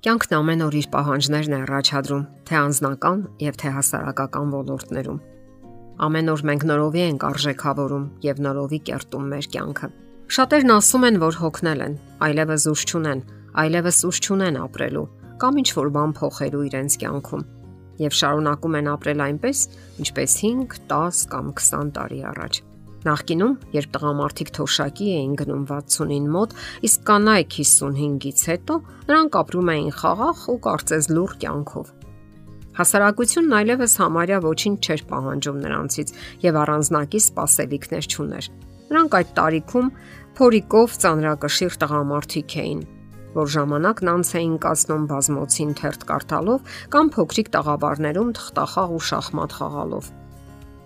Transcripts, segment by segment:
Կյանքն ամեն օր իր պահանջներն է առաջադրում, թե անձնական եւ թե հասարակական ոլորտներում։ Ամեն օր մենք նորովի ենք արժեքավորում եւ նորովի կերտում մեր կյանքը։ Շատերն ասում են, որ հոգնել են, այլևս ուժ չունեն, այլևս ուժ չունեն ապրելու կամ ինչ որ բան փոխելու իրենց կյանքում եւ շարունակում են ապրել այնպես, ինչպես 5, 10 կամ 20 տարի առաջ։ Նախկինում, երբ տղամարդիկ թոշակի էին գնում 60-ին մոտ, իսկ կանայք 55-ից հետո, նրանք ապրում էին խաղաղ ու կարծես լուռ կյանքով։ Հասարակությունն այլևս համարյա ոչինչ չէր պահանջում նրանցից եւ առանձնակի սպասելիքներ չուներ։ Նրանք այդ տարիքում փորիկով ծանրակշիռ տղամարդիկ էին, որ ժամանակն անց էին կացնում բազմոցին թերթ կարդալով կամ փոքրիկ տաղավարներում թղթախաղ ու շախմատ խաղալով։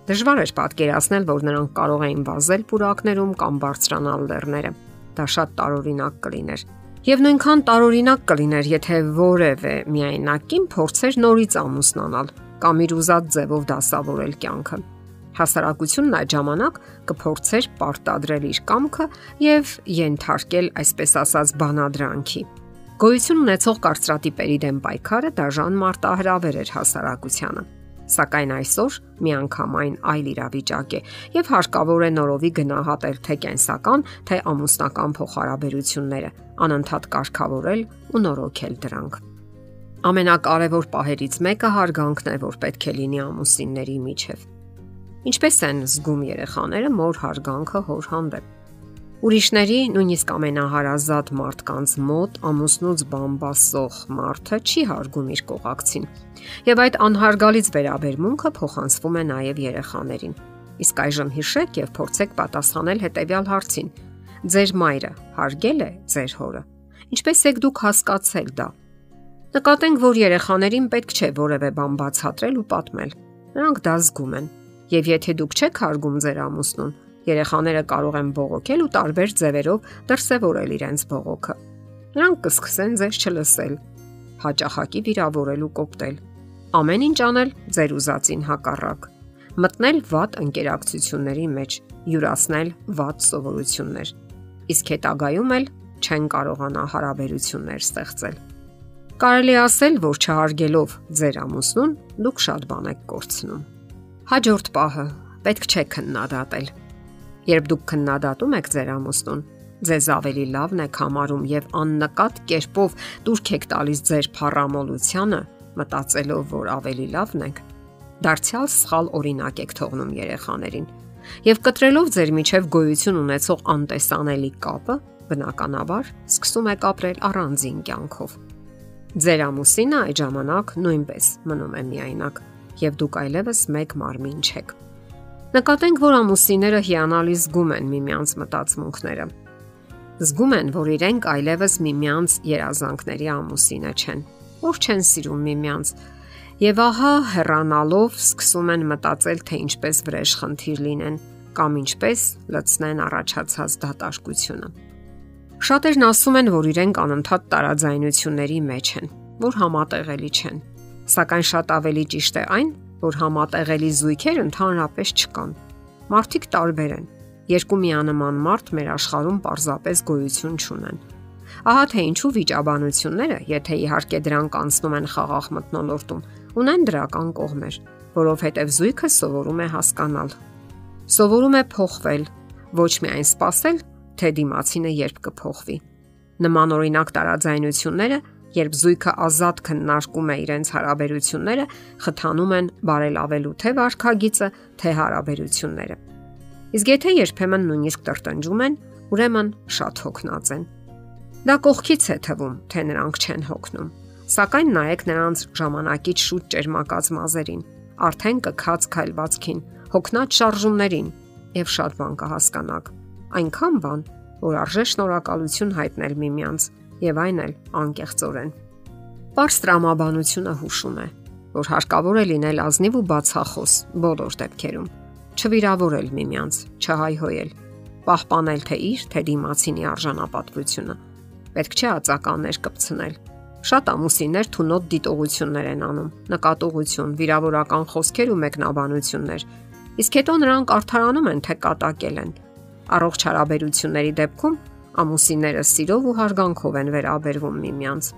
Դժվար էր պատկերացնել, որ նրանք կարող էին վազել պուրակներում կամ բարձրանալ լեռները։ Դա շատ տարօրինակ կլիներ։ Եվ նույնքան տարօրինակ կլիներ, եթե որևէ միայնակին փորձեր նորից ամուսնանալ կամ իր ուզած ձևով դասավորել կյանքը։ Հասարակությունն այդ ժամանակ կփորձեր պարտադրել իր կամքը եւ ենթարկել այսպես ասած բանադրանքի։ Գոյություն ունեցող կարծրատիպերի դեմ պայքարը դաժան մարտահրավեր էր հասարակությանը։ Սակայն այսօր միանգամայն այլ իրավիճակ է եւ հարկավոր է նորովի գնահատել թե կենսական, թե ամուսնական փոխհարաբերությունները, անընդհատ կարգավորել ու նորոգել դրանք։ Ամենակարևոր պահերից մեկը հարգանքն է, որ պետք է լինի ամուսինների միջև։ Ինչպես են զգում երեխաները մոր հարգանքը հոր հանդեպ։ Ուրիշների, նույնիսկ ամենահարազատ մարդկանց մոտ ամուսնուց բամբասող մարդը չի հարգում իր կողակցին։ Եվ այդ անհարգալից վերաբերմունքը փոխանցվում է նաև երեխաներին։ Իսկ այժմ հիշեք եւ փորձեք պատասխանել հետեւյալ հարցին. Ձեր մայրը հարգել է ձեր հորը։ Ինչպես եք դուք հասկացել դա։ Նկատենք, որ երեխաներին պետք չէ որևէ բան բացատրել ու պատմել։ Նրանք դա զգում են։ Եվ եթե դուք չեք հարգում ձեր ամուսնուն, Երեխաները կարող են բողոքել ու տարբեր ձևերով դրսևորել իրենց բողոքը։ Նրանք կսկսեն ձեզ չլսել, հաճախակի վիրավորել ու կոպտել։ Ամեն ինչ անել ձեր ուզածին հակառակ։ Մտնել վատ ընկերակցությունների մեջ, յուրացնել վատ սովորություններ։ Իսկ հետագայում էլ չեն կարողանա հարաբերություններ ստեղծել։ Կարելի ասել, որ չհարգելով ձեր ամուսնուն, դուք շատ բան եք կորցնում։ Հաջորդ պահը պետք չէ քննադատել Երբ դուք քննադատում եք ձեր ամուսնուն, ձեզ ավելի լավն եք համարում եւ աննկատ կերպով դուրք եք տալիս ձեր փառամոլությանը, մտածելով, որ ավելի լավն եք, դարձյալ սխալ օրինակ եք թողնում երեխաներին։ Եվ կտրելով ձեր միջև գոյություն ունեցող անտեսանելի կապը, բնականաբար սկսում եք ապրել առանձին կյանքով։ Ձեր ամուսինը այդ ժամանակ նույնպես մնում է միայնակ, եւ դուք այլևս մեկ մարմին չեք։ Նկատենք, որ ամուսինները հիանալի զգում են միմյանց մտածմունքները։ Զգում են, որ իրենք այլևս միմյանց երազանքների ամուսինը չեն, որ չեն սիրում միմյանց։ Եվ ահա հեռանալով սկսում են մտածել, թե ինչպես վրեժ խնդիր լինեն կամ ինչպես լցնեն առաջացած դատարկությունը։ Շատերն ասում են, որ իրենք անընդհատ տարաձայնությունների մեջ են, որ համատեղելի չեն։ Սակայն շատ ավելի ճիշտ է այն, որ համատեղելի զույգեր ընդհանրապես չկան։ Մարդիկ տարբեր են։ Երկու միանման մարդ մեր աշխարհում պարզապես գոյություն չունեն։ Ահա թե ինչու վիճաբանությունները, եթե իհարկե դրանք անցնում են խաղաղ մտնոլորտում, ունեն դրական կողմեր, որովհետև զույգը սովորում է հասկանալ։ Սովորում է փոխվել, ոչ միայն սпасել, թե դիմացինը երբ կփոխվի։ Նման օրինակ տարաձայնությունները երբ զույգը ազատ քննարկում է իրենց հարաբերությունները, խթանում են բարելավելու թե վարքագիծը, թե հարաբերությունները։ Իսկ եթե երբեմն նույնիսկ տրտնջում են, ուրեմն շատ հոգնած են։ Դա կողքից է թվում, թե նրանք չեն հոգնում։ Սակայն նայեք նրանց ժամանակից շուտ ճերմակած մազերին, արդեն կքած քայլվածքին, հոգնած շարժումներին եւ շատ բան կհասկանաք։ Այնքան բան, որ արժե շնորհակալություն հայտնել միմյանց եւ այն էլ անկեղծորեն։ Պարս տրամաբանությունը հուշում է, որ հարկավոր է լինել ազնիվ ու բացախոս բոլոր դեպքերում, չվիրավորել միմյանց, չհայհոյել, պահպանել թե իր, թե դիմացինի արժանապատվությունը։ Պետք չէ ածականներ կպցնել։ Շատ ամուսիններ թունոտ դիտողություններ են անում, նկատողություն, վիրավորական խոսքեր ու մեկնաբանություններ։ Իսկ հետո նրանք արդարանում են, թե կատակել են։ Առողջ հարաբերությունների դեպքում ամուսինները սիրով ու հարգանքով են վերաբերվում միմյանց։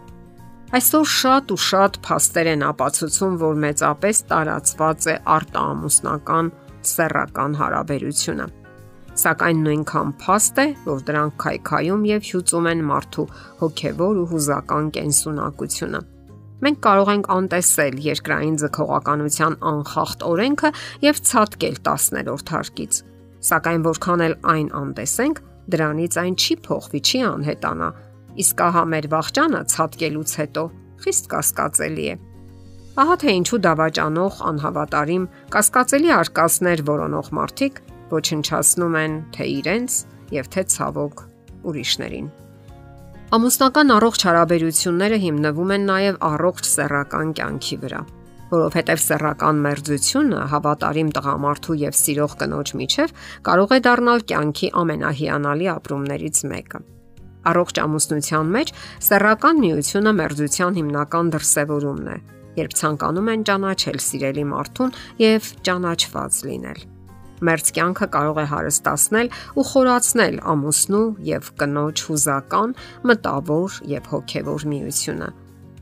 Այսօր շատ ու շատ փաստեր են ապացուցում, որ մեծապես տարածված է արտաամուսնական սեռական հարաբերությունը։ Սակայն նույնքան փաստ է, որ դրանք քայքայում եւ հյուծում են մարդու հոգեվոր ու հուզական կենսունակությունը։ Մենք կարող ենք անտեսել երկրային ձգողականության անխախտ օրենքը եւ ցածկել 10-րդ հարկից։ Սակայն որքան էլ այն անտեսենք, դրանից այն չի փոխվի, չի անհետանա, իսկ ահա մեր վախճանը ցածկելուց հետո խիստ կասկածելի է։ Ահա թե ինչու դավաճանող անհավատարիմ կասկածելի արկածներ որոնող մարդիկ ոչնչացնում են թե իրենց եւ թե ցավոք ուրիշներին։ Ամուսնական առողջ հարաբերությունները հիմնվում են նաև առողջ սեռական կյանքի վրա, որովհետև սեռական մերձությունը հավատարիմ տղամարդու եւ սիրող կնոջ միջև կարող է դառնալ կյանքի ամենահիանալի ապրումներից մեկը։ Առողջ ամուսնության մեջ սեռական միությունը մերձության հիմնական դրսևորումն է, երբ ցանկանում են ճանաչել սիրելի մարդուն եւ ճանաչված լինել։ Մերձ կյանքը կարող է հարստացնել ու խորացնել ամուսնու եւ կնոջ հուզական, մտավոր եւ հոգեվոր միությունը։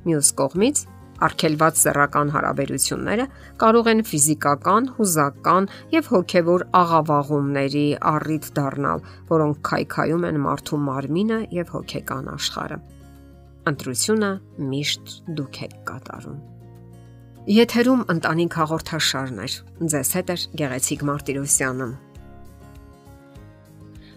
Մյուս կողմից Արգելված սեռական հարաբերությունները կարող են ֆիզիկական, հուզական եւ հոգեվոր աղավաղումների առիթ դառնալ, որոնք քայքայում են մարդու մարմինը եւ հոգեկան աշխարհը։ Ընտրությունը միշտ դուք եք կատարում։ Եթերում ընտանիք հաղորդաշարն է։ Ձեզ հետ է Գեղեցիկ Մարտիրոսյանը։